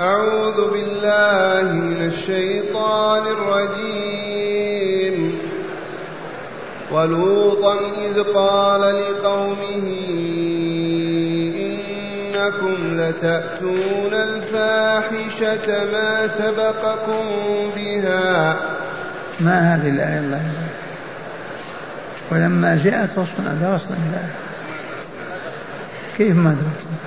أعوذ بالله من الشيطان الرجيم. ولوطا إذ قال لقومه إنكم لتأتون الفاحشة ما سبقكم بها. ما هذه الآية الله ولما جاءت رسلنا درسنا الآية كيف ما درسنا؟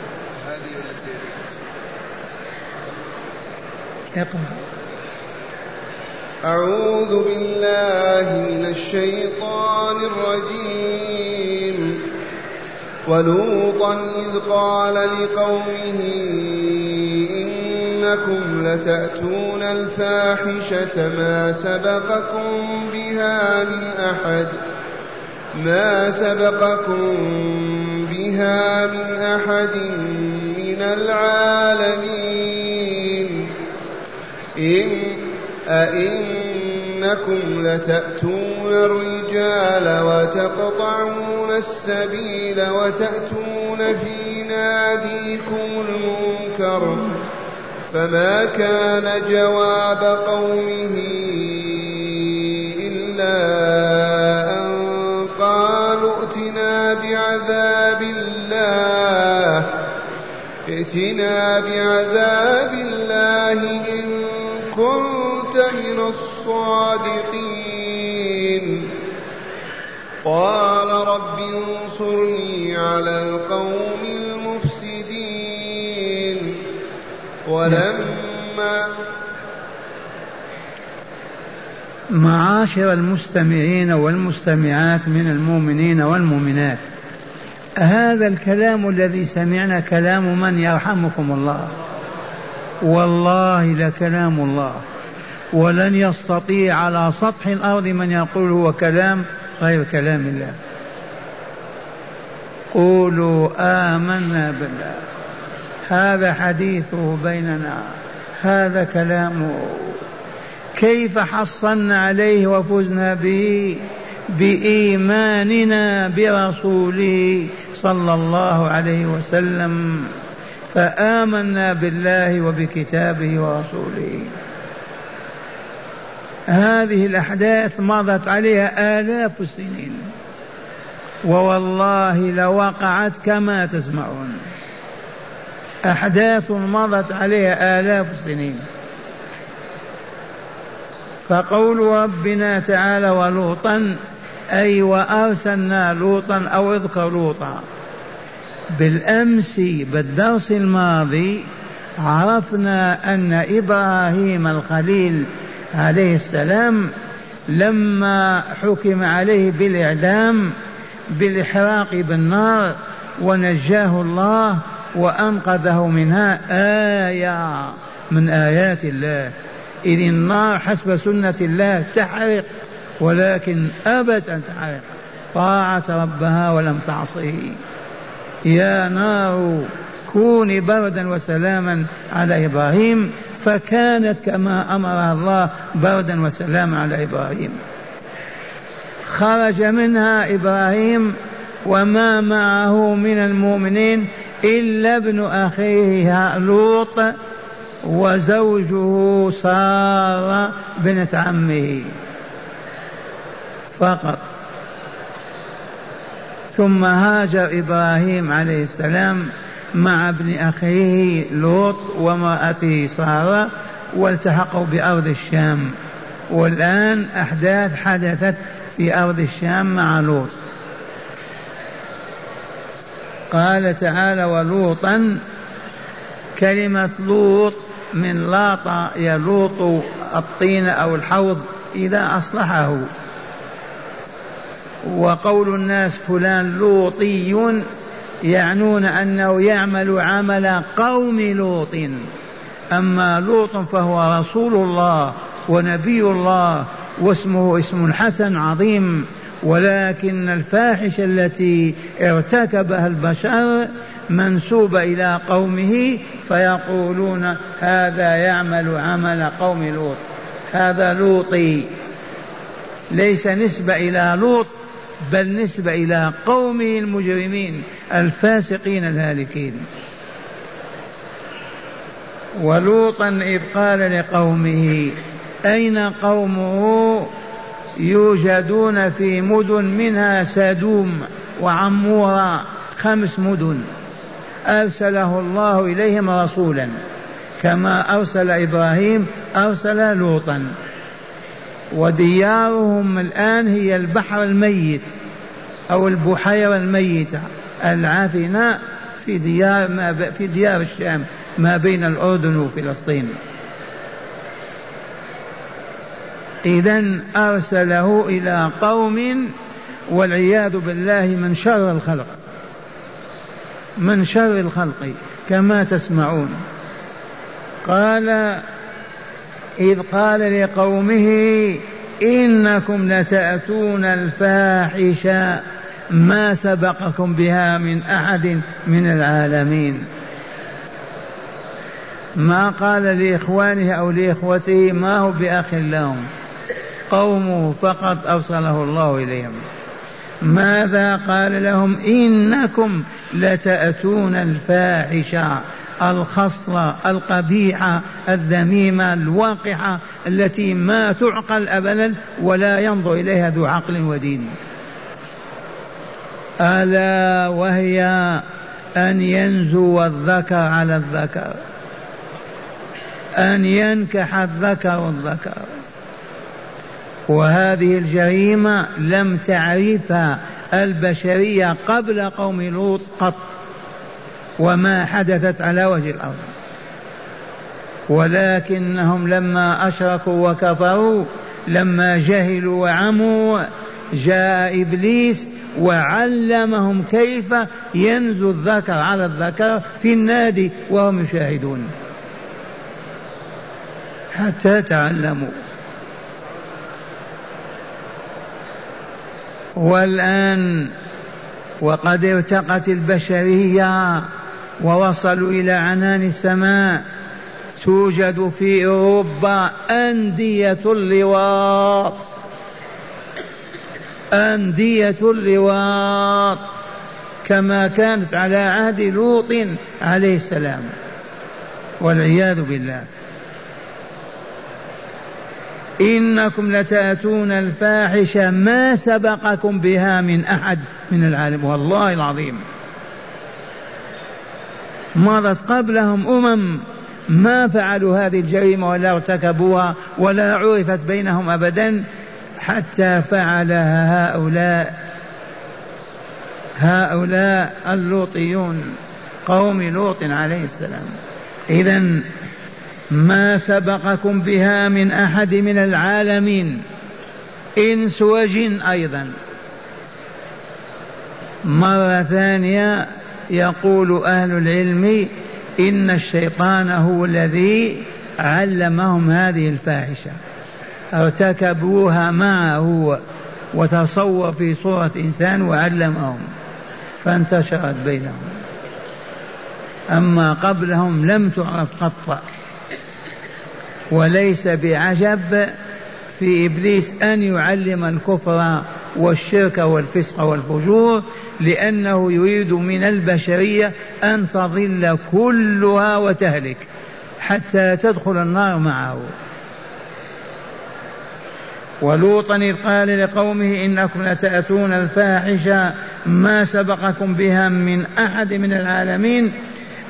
اقرأ أعوذ بالله من الشيطان الرجيم. ولوطا إذ قال لقومه إنكم لتأتون الفاحشة ما سبقكم بها من أحد. ما سبقكم بها من أحد من العالمين. إن أئنكم لتأتون الرجال وتقطعون السبيل وتأتون في ناديكم المنكر فما كان جواب قومه إلا أن قالوا ائتنا بعذاب الله ائتنا بعذاب الله إن كنت من الصادقين. قال رب انصرني على القوم المفسدين. ولما معاشر المستمعين والمستمعات من المؤمنين والمؤمنات هذا الكلام الذي سمعنا كلام من يرحمكم الله. والله لكلام الله. ولن يستطيع على سطح الأرض من يقول هو كلام غير كلام الله. قولوا آمنا بالله. هذا حديثه بيننا. هذا كلامه. كيف حصلنا عليه وفزنا به؟ بإيماننا برسوله صلى الله عليه وسلم. فآمنا بالله وبكتابه ورسوله. هذه الأحداث مضت عليها آلاف السنين. ووالله لوقعت كما تسمعون. أحداث مضت عليها آلاف السنين. فقول ربنا تعالى ولوطا أي وأرسلنا لوطا أو اذكر لوطا. بالأمس بالدرس الماضي عرفنا أن إبراهيم الخليل عليه السلام لما حكم عليه بالإعدام بالإحراق بالنار ونجاه الله وأنقذه منها آية من آيات الله. إذ النار حسب سنة الله تحرق ولكن أبت أن تحرق. طاعت ربها ولم تعصه. يا نار كوني بردا وسلاما على إبراهيم فكانت كما أمرها الله بردا وسلاما على إبراهيم. خرج منها إبراهيم وما معه من المؤمنين إلا ابن أخيه لوط وزوجه سارة بنت عمه. فقط. ثم هاجر إبراهيم عليه السلام مع ابن أخيه لوط وامرأته سارة والتحقوا بأرض الشام. والآن أحداث حدثت في أرض الشام مع لوط. قال تعالى ولوطا كلمة لوط من لاط يلوط الطين أو الحوض إذا أصلحه. وقول الناس فلان لوطي يعنون أنه يعمل عمل قوم لوط. أما لوط فهو رسول الله ونبي الله واسمه اسم حسن عظيم. ولكن الفاحشة التي ارتكبها البشر منسوبة إلى قومه فيقولون هذا يعمل عمل قوم لوط. هذا لوطي. ليس نسبة إلى لوط بل نسبة إلى قومه المجرمين الفاسقين الهالكين. ولوطا إذ قال لقومه أين قومه يوجدون في مدن منها سدوم وعمورة خمس مدن. أرسله الله إليهم رسولا كما أرسل إبراهيم أرسل لوطا. وديارهم الآن هي البحر الميت أو البحيرة الميتة. العافنة في ديار ما في ديار الشام ما بين الأردن وفلسطين. إذا أرسله إلى قوم والعياذ بالله من شر الخلق. من شر الخلق كما تسمعون. قال إذ قال لقومه إنكم لتأتون الفاحشة ما سبقكم بها من أحد من العالمين. ما قال لإخوانه أو لإخوته ما هو بأخ لهم. قومه فقط أرسله الله إليهم. ماذا قال لهم؟ إنكم لتأتون الفاحشة. الخصلة القبيحة الذميمة الواقعة التي ما تعقل أبدا ولا ينظر إليها ذو عقل ودين. ألا وهي أن ينزو الذكر على الذكر. أن ينكح الذكر الذكر وهذه الجريمة لم تعرفها البشرية قبل قوم لوط قط. وما حدثت على وجه الأرض. ولكنهم لما أشركوا وكفروا لما جهلوا وعموا جاء إبليس وعلمهم كيف ينزو الذكر على الذكر في النادي وهم يشاهدون. حتى تعلموا. والآن وقد ارتقت البشرية ووصلوا إلى عنان السماء. توجد في أوروبا أندية اللواط أندية اللواط كما كانت على عهد لوط عليه السلام. والعياذ بالله. إنكم لتأتون الفاحشة ما سبقكم بها من أحد من العالم. والله العظيم. مضت قبلهم أمم. ما فعلوا هذه الجريمة ولا ارتكبوها ولا عرفت بينهم أبدا حتى فعلها هؤلاء هؤلاء اللوطيون قوم لوط عليه السلام. إذا ما سبقكم بها من أحد من العالمين إنس وجن أيضا. مرة ثانية يقول أهل العلم إن الشيطان هو الذي علمهم هذه الفاحشة. ارتكبوها معه وتصور في صورة إنسان وعلمهم فانتشرت بينهم. أما قبلهم لم تعرف قط وليس بعجب في إبليس أن يعلم الكفر والشرك والفسق والفجور لأنه يريد من البشرية أن تضل كلها وتهلك حتى تدخل النار معه. ولوطا إذ قال لقومه إنكم لتأتون الفاحشة ما سبقكم بها من أحد من العالمين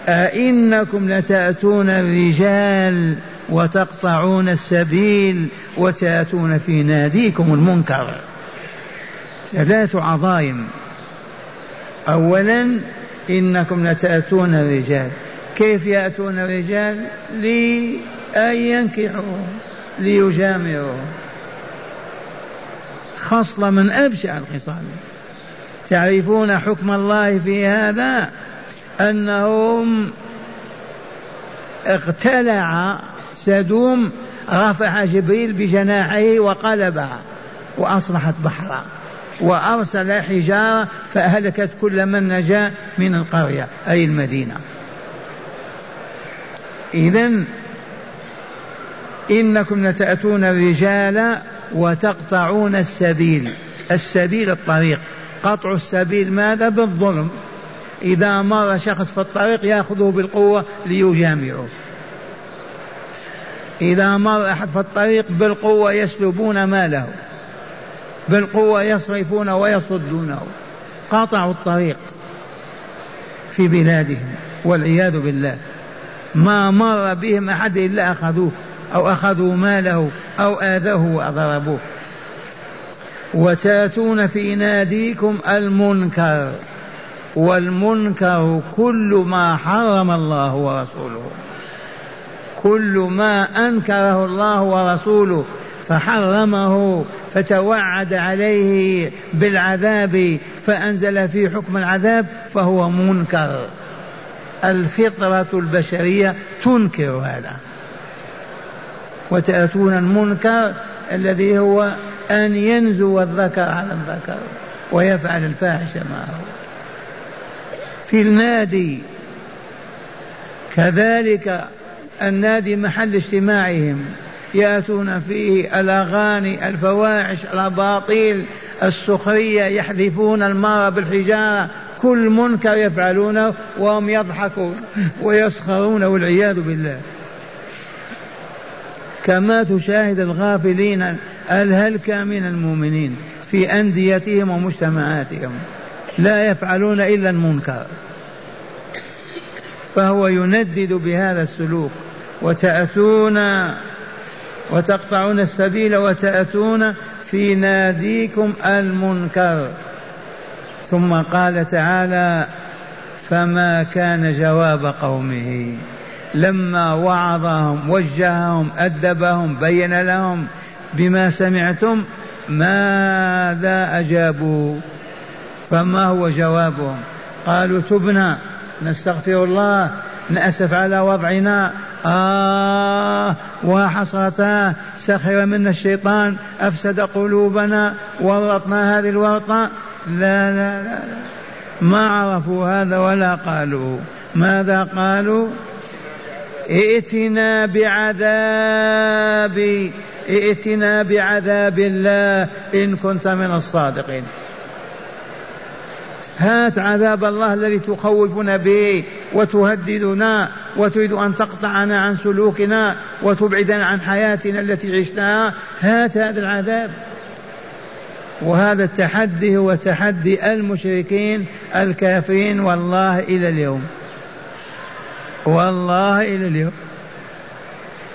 أئنكم لتأتون الرجال وتقطعون السبيل وتأتون في ناديكم المنكر. ثلاث عظائم. أولا إنكم لتأتون الرجال. كيف يأتون الرجال؟ لأن ينكحوا ليجامعوا. خصلة من أبشع الخصال. تعرفون حكم الله في هذا؟ أنهم اقتلع سدوم رفع جبريل بجناحيه وقلبها وأصبحت بحرا وأرسل حجارة فأهلكت كل من نجا من القرية أي المدينة. إذا إنكم لتأتون الرجال وتقطعون السبيل. السبيل الطريق. قطع السبيل ماذا؟ بالظلم. إذا مر شخص في الطريق يأخذه بالقوة ليجامعه. إذا مر أحد في الطريق بالقوة يسلبون ماله. بالقوة يصرفون ويصدونه قاطعوا الطريق في بلادهم والعياذ بالله. ما مر بهم أحد إلا أخذوه أو أخذوا ماله أو آذوه وضربوه وتأتون في ناديكم المنكر والمنكر كل ما حرم الله ورسوله. كل ما أنكره الله ورسوله فحرمه فتوعد عليه بالعذاب فأنزل فيه حكم العذاب فهو منكر. الفطرة البشرية تنكر هذا. وتأتون المنكر الذي هو أن ينزو الذكر على الذكر ويفعل الفاحشة معه. في النادي كذلك النادي محل اجتماعهم. ياتون فيه الاغاني الفواحش الاباطيل السخرية يحذفون المار بالحجارة. كل منكر يفعلونه وهم يضحكون ويسخرون والعياذ بالله. كما تشاهد الغافلين الهلكة من المؤمنين في أنديتهم ومجتمعاتهم. لا يفعلون إلا المنكر. فهو يندد بهذا السلوك وتأتون وتقطعون السبيل وتأتون في ناديكم المنكر. ثم قال تعالى فما كان جواب قومه. لما وعظهم وجههم أدبهم بين لهم بما سمعتم ماذا أجابوا؟ فما هو جوابهم؟ قالوا تبنا نستغفر الله نأسف على وضعنا آه وحصرتا سخر منا الشيطان أفسد قلوبنا ورطنا هذه الورطة. لا لا لا, لا. ما عرفوا هذا ولا قالوا. ماذا قالوا؟ ائتنا بعذاب ائتنا بعذاب الله إن كنت من الصادقين. هات عذاب الله الذي تخوفنا به وتهددنا وتريد أن تقطعنا عن سلوكنا وتبعدنا عن حياتنا التي عشناها. هات هذا العذاب. وهذا التحدي هو تحدي المشركين الكافرين والله إلى اليوم. والله إلى اليوم.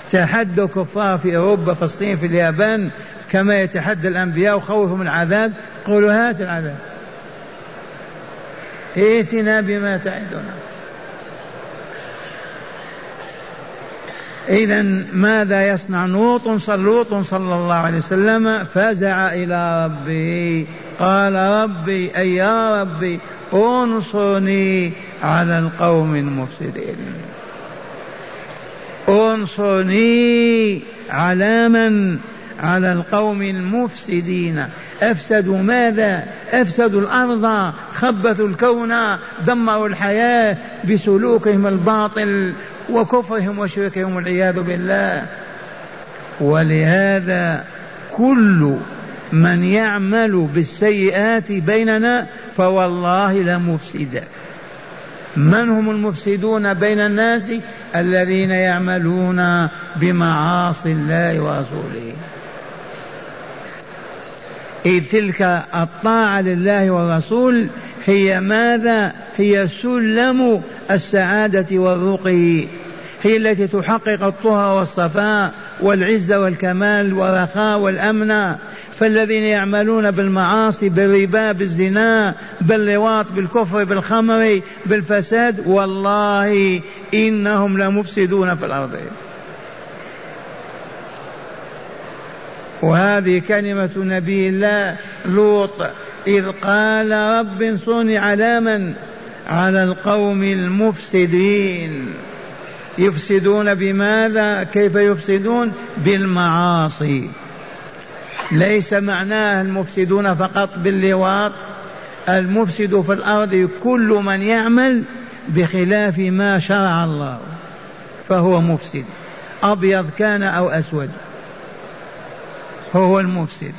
تحدوا كفار في أوروبا في الصين في اليابان كما يتحدى الأنبياء وخوفهم العذاب. قولوا هات العذاب. ائتنا بما تعدنا. إذا ماذا يصنع لوط لوط صلى الله عليه وسلم فزع إلى ربه. قال ربي أي يا ربي أنصرني على القوم المفسدين. أنصرني على من؟ على القوم المفسدين. أفسدوا ماذا؟ أفسدوا الأرض خبثوا الكون دمروا الحياة بسلوكهم الباطل وكفرهم وشركهم والعياذ بالله. ولهذا كل من يعمل بالسيئات بيننا فوالله لمفسد. من هم المفسدون بين الناس؟ الذين يعملون بمعاصي الله ورسوله. إذ تلك الطاعة لله والرسول هي ماذا؟ هي سلم السعادة والرقي هي التي تحقق الطهر والصفاء والعزة والكمال والرخاء والأمن فالذين يعملون بالمعاصي بالربا بالزنا باللواط بالكفر بالخمر بالفساد والله إنهم لمفسدون في الأرض وهذه كلمة نبي الله لوط إذ قال رب انصرني على من؟ على القوم المفسدين. يفسدون بماذا؟ كيف يفسدون؟ بالمعاصي. ليس معناه المفسدون فقط باللواط المفسد في الأرض كل من يعمل بخلاف ما شرع الله فهو مفسد أبيض كان أو أسود. هو المفسد.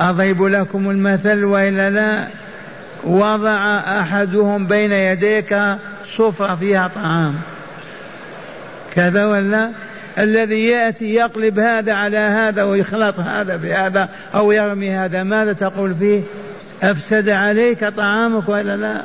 أضرب لكم المثل وإلا لا وضع أحدهم بين يديك صفرة فيها طعام. كذا ولا؟ الذي يأتي يقلب هذا على هذا ويخلط هذا بهذا أو يرمي هذا ماذا تقول فيه؟ أفسد عليك طعامك ولا لا؟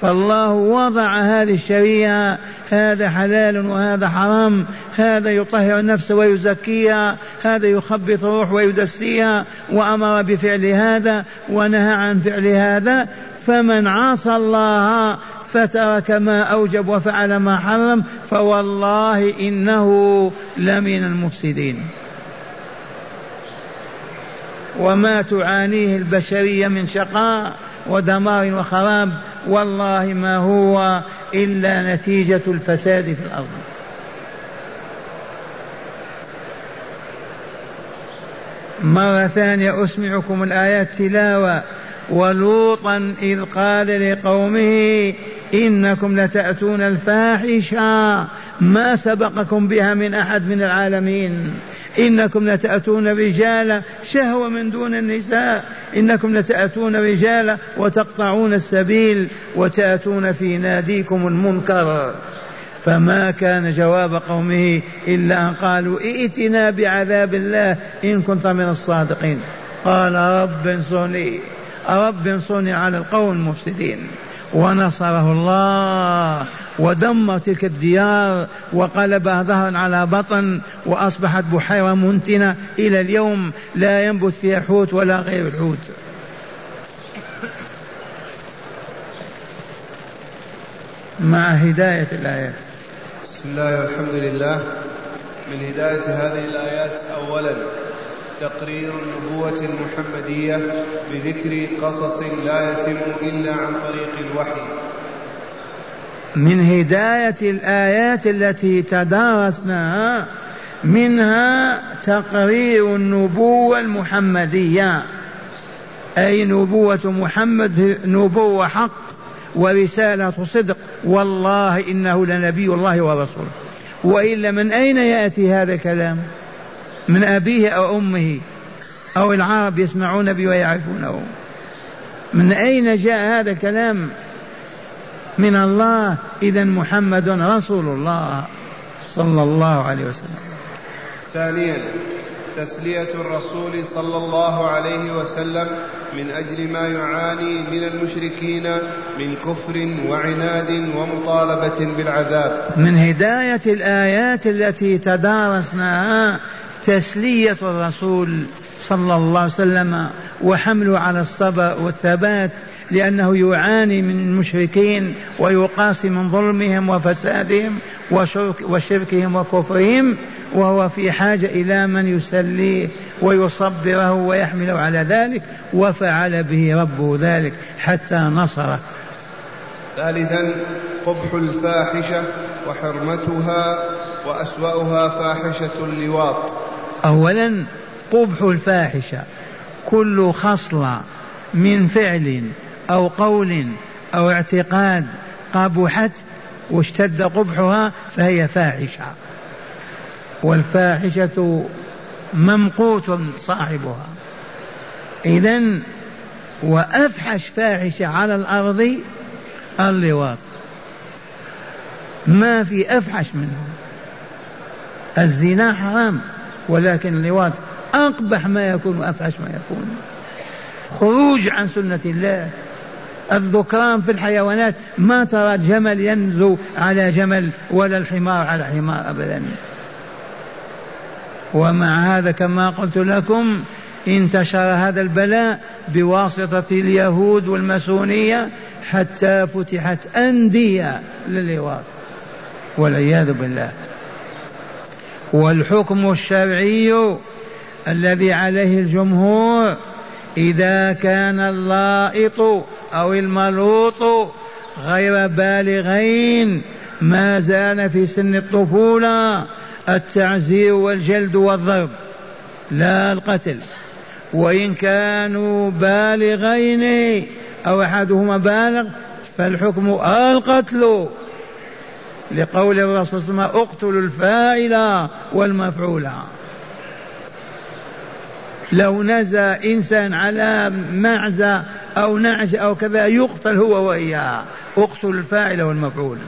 فالله وضع هذه الشريعة هذا حلال وهذا حرام هذا يطهر النفس ويزكيها هذا يخبط الروح ويدسيها وأمر بفعل هذا ونهى عن فعل هذا فمن عصى الله فترك ما أوجب وفعل ما حرم فوالله إنه لمن المفسدين. وما تعانيه البشرية من شقاء ودمار وخراب. والله ما هو إلا نتيجة الفساد في الأرض. مرة ثانية أسمعكم الآيات تلاوة. ولوطا إذ قال لقومه إنكم لتأتون الفاحشة ما سبقكم بها من أحد من العالمين. إنكم لتأتون رجالا شهوة من دون النساء. إنكم لتأتون رجالا وتقطعون السبيل وتأتون في ناديكم المنكر. فما كان جواب قومه إلا أن قالوا ائتنا بعذاب الله إن كنت من الصادقين. قال رب انصرني. رب انصرني على القوم المفسدين. ونصره الله. ودمر تلك الديار وقلبها ظهرا على بطن وأصبحت بحيرة منتنة إلى اليوم لا ينبت فيها حوت ولا غير الحوت. مع هداية الآيات. بسم الله والحمد لله. من هداية هذه الآيات اولا تقرير النبوة المحمدية بذكر قصص لا يتم إلا عن طريق الوحي. من هداية الآيات التي تدارسناها منها تقرير النبوة المحمدية. أي نبوة محمد نبوة حق ورسالة صدق. والله إنه لنبي الله ورسوله. وإلا من أين يأتي هذا الكلام؟ من أبيه أو أمه؟ أو العرب يسمعون به ويعرفونه. من أين جاء هذا الكلام؟ من الله. إذا محمد رسول الله صلى الله عليه وسلم. ثانيا تسلية الرسول صلى الله عليه وسلم من أجل ما يعاني من المشركين من كفر وعناد ومطالبة بالعذاب. من هداية الآيات التي تدارسناها تسلية الرسول صلى الله عليه وسلم وحمله على الصبر والثبات لأنه يعاني من المشركين ويقاسي من ظلمهم وفسادهم وشركهم وكفرهم وهو في حاجة إلى من يسليه ويصبره ويحمله على ذلك وفعل به ربه ذلك حتى نصره. ثالثا قبح الفاحشة وحرمتها وأسوأها فاحشة اللواط. أولا قبح الفاحشة كل خصلة من فعل أو قول أو اعتقاد قبحت واشتد قبحها فهي فاحشة. والفاحشة ممقوت صاحبها. إذا وأفحش فاحشة على الأرض اللواط. ما في أفحش منه. الزنا حرام ولكن اللواط أقبح ما يكون وأفحش ما يكون. خروج عن سنة الله. الذكران في الحيوانات ما ترى جمل ينزو على جمل ولا الحمار على حمار أبدا. ومع هذا كما قلت لكم انتشر هذا البلاء بواسطة اليهود والماسونية حتى فتحت أندية للواط والعياذ بالله. والحكم الشرعي الذي عليه الجمهور إذا كان اللائط أو الملوط غير بالغين ما زال في سن الطفولة التعزير والجلد والضرب لا القتل. وإن كانوا بالغين أو أحدهما بالغ فالحكم القتل. لقول الرسول صلى الله عليه وسلم اقتلوا الفاعل والمفعول. لو نزى إنسان على معزة أو نعج أو كذا يقتل هو وإياه. اقتلوا الفاعل والمفعول.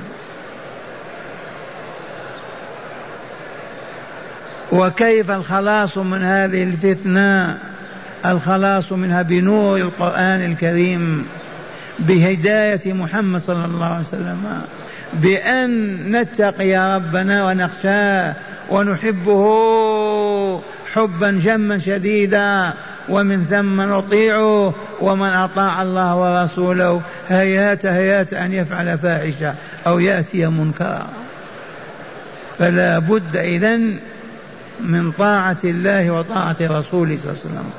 وكيف الخلاص من هذه الفتنة؟ الخلاص منها بنور القرآن الكريم بهداية محمد صلى الله عليه وسلم بأن نتقي ربنا ونخشاه ونحبه حبا جما شديدا. ومن ثم نطيعه ومن أطاع الله ورسوله. هيات هيات أن يفعل فاحشة أو يأتي منكرا. فلا بد إذن من طاعة الله وطاعة رسوله صلى الله عليه وسلم.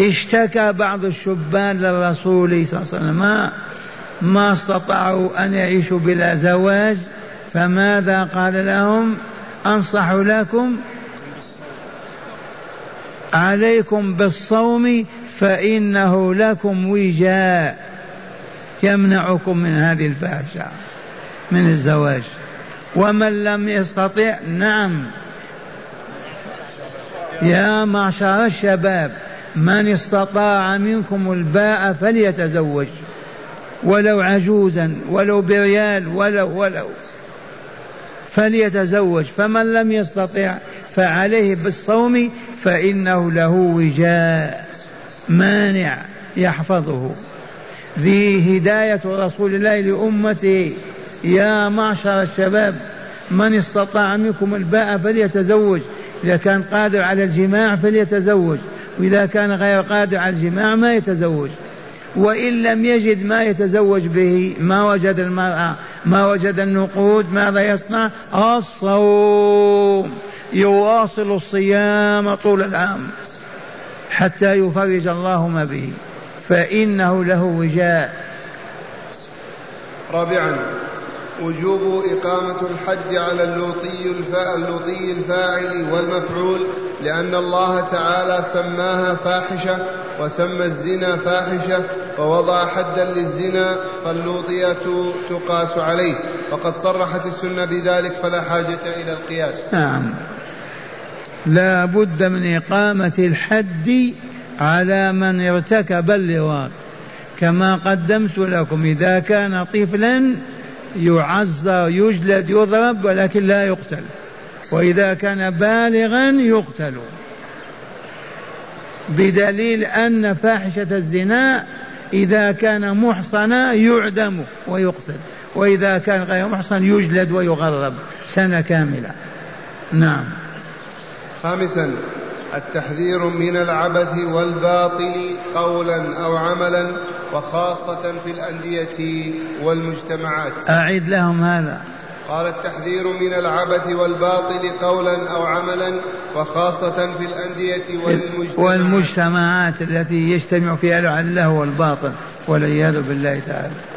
اشتكى بعض الشبان للرسول صلى الله عليه وسلم. ما استطاعوا أن يعيشوا بلا زواج فماذا قال لهم؟ أنصح لكم عليكم بالصوم فإنه لكم وجاء. يمنعكم من هذه الفاحشة من الزواج. ومن لم يستطع نعم. يا معشر الشباب من استطاع منكم الباء فليتزوج. ولو عجوزا ولو بريال ولو ولو. فليتزوج. فمن لم يستطع فعليه بالصوم فإنه له وجاء مانع يحفظه. ذي هداية رسول الله لأمته. يا معشر الشباب من استطاع منكم الباء فليتزوج. إذا كان قادر على الجماع فليتزوج. وإذا كان غير قادر على الجماع ما يتزوج. وإن لم يجد ما يتزوج به ما وجد المرأة ما وجد النقود ماذا يصنع؟ الصوم. يواصل الصيام طول العام حتى يفرج الله ما به فإنه له وجاء. رابعا وجوب إقامة الحج على اللوطي اللوطي الفاعل والمفعول لأن الله تعالى سماها فاحشة وسمى الزنا فاحشة ووضع حدا للزنا فاللوطية تقاس عليه وقد صرحت السنة بذلك فلا حاجة إلى القياس. نعم. لا بد من إقامة الحد على من ارتكب كما قدمت لكم إذا كان طفلا يعزى يجلد يضرب ولكن لا يقتل. وإذا كان بالغا يقتل. بدليل أن فاحشة الزنا إذا كان محصنا يعدم ويقتل. وإذا كان غير محصن يجلد ويغرب. سنة كاملة. نعم. خامسا التحذير من العبث والباطل قولا أو عملا وخاصة في الأندية والمجتمعات. أعد لهم هذا. قال التحذير من العبث والباطل قولا أو عملا وخاصة في الأندية والمجتمعات. والمجتمعات التي يجتمع فيها اللهو والباطل والعياذ بالله تعالى.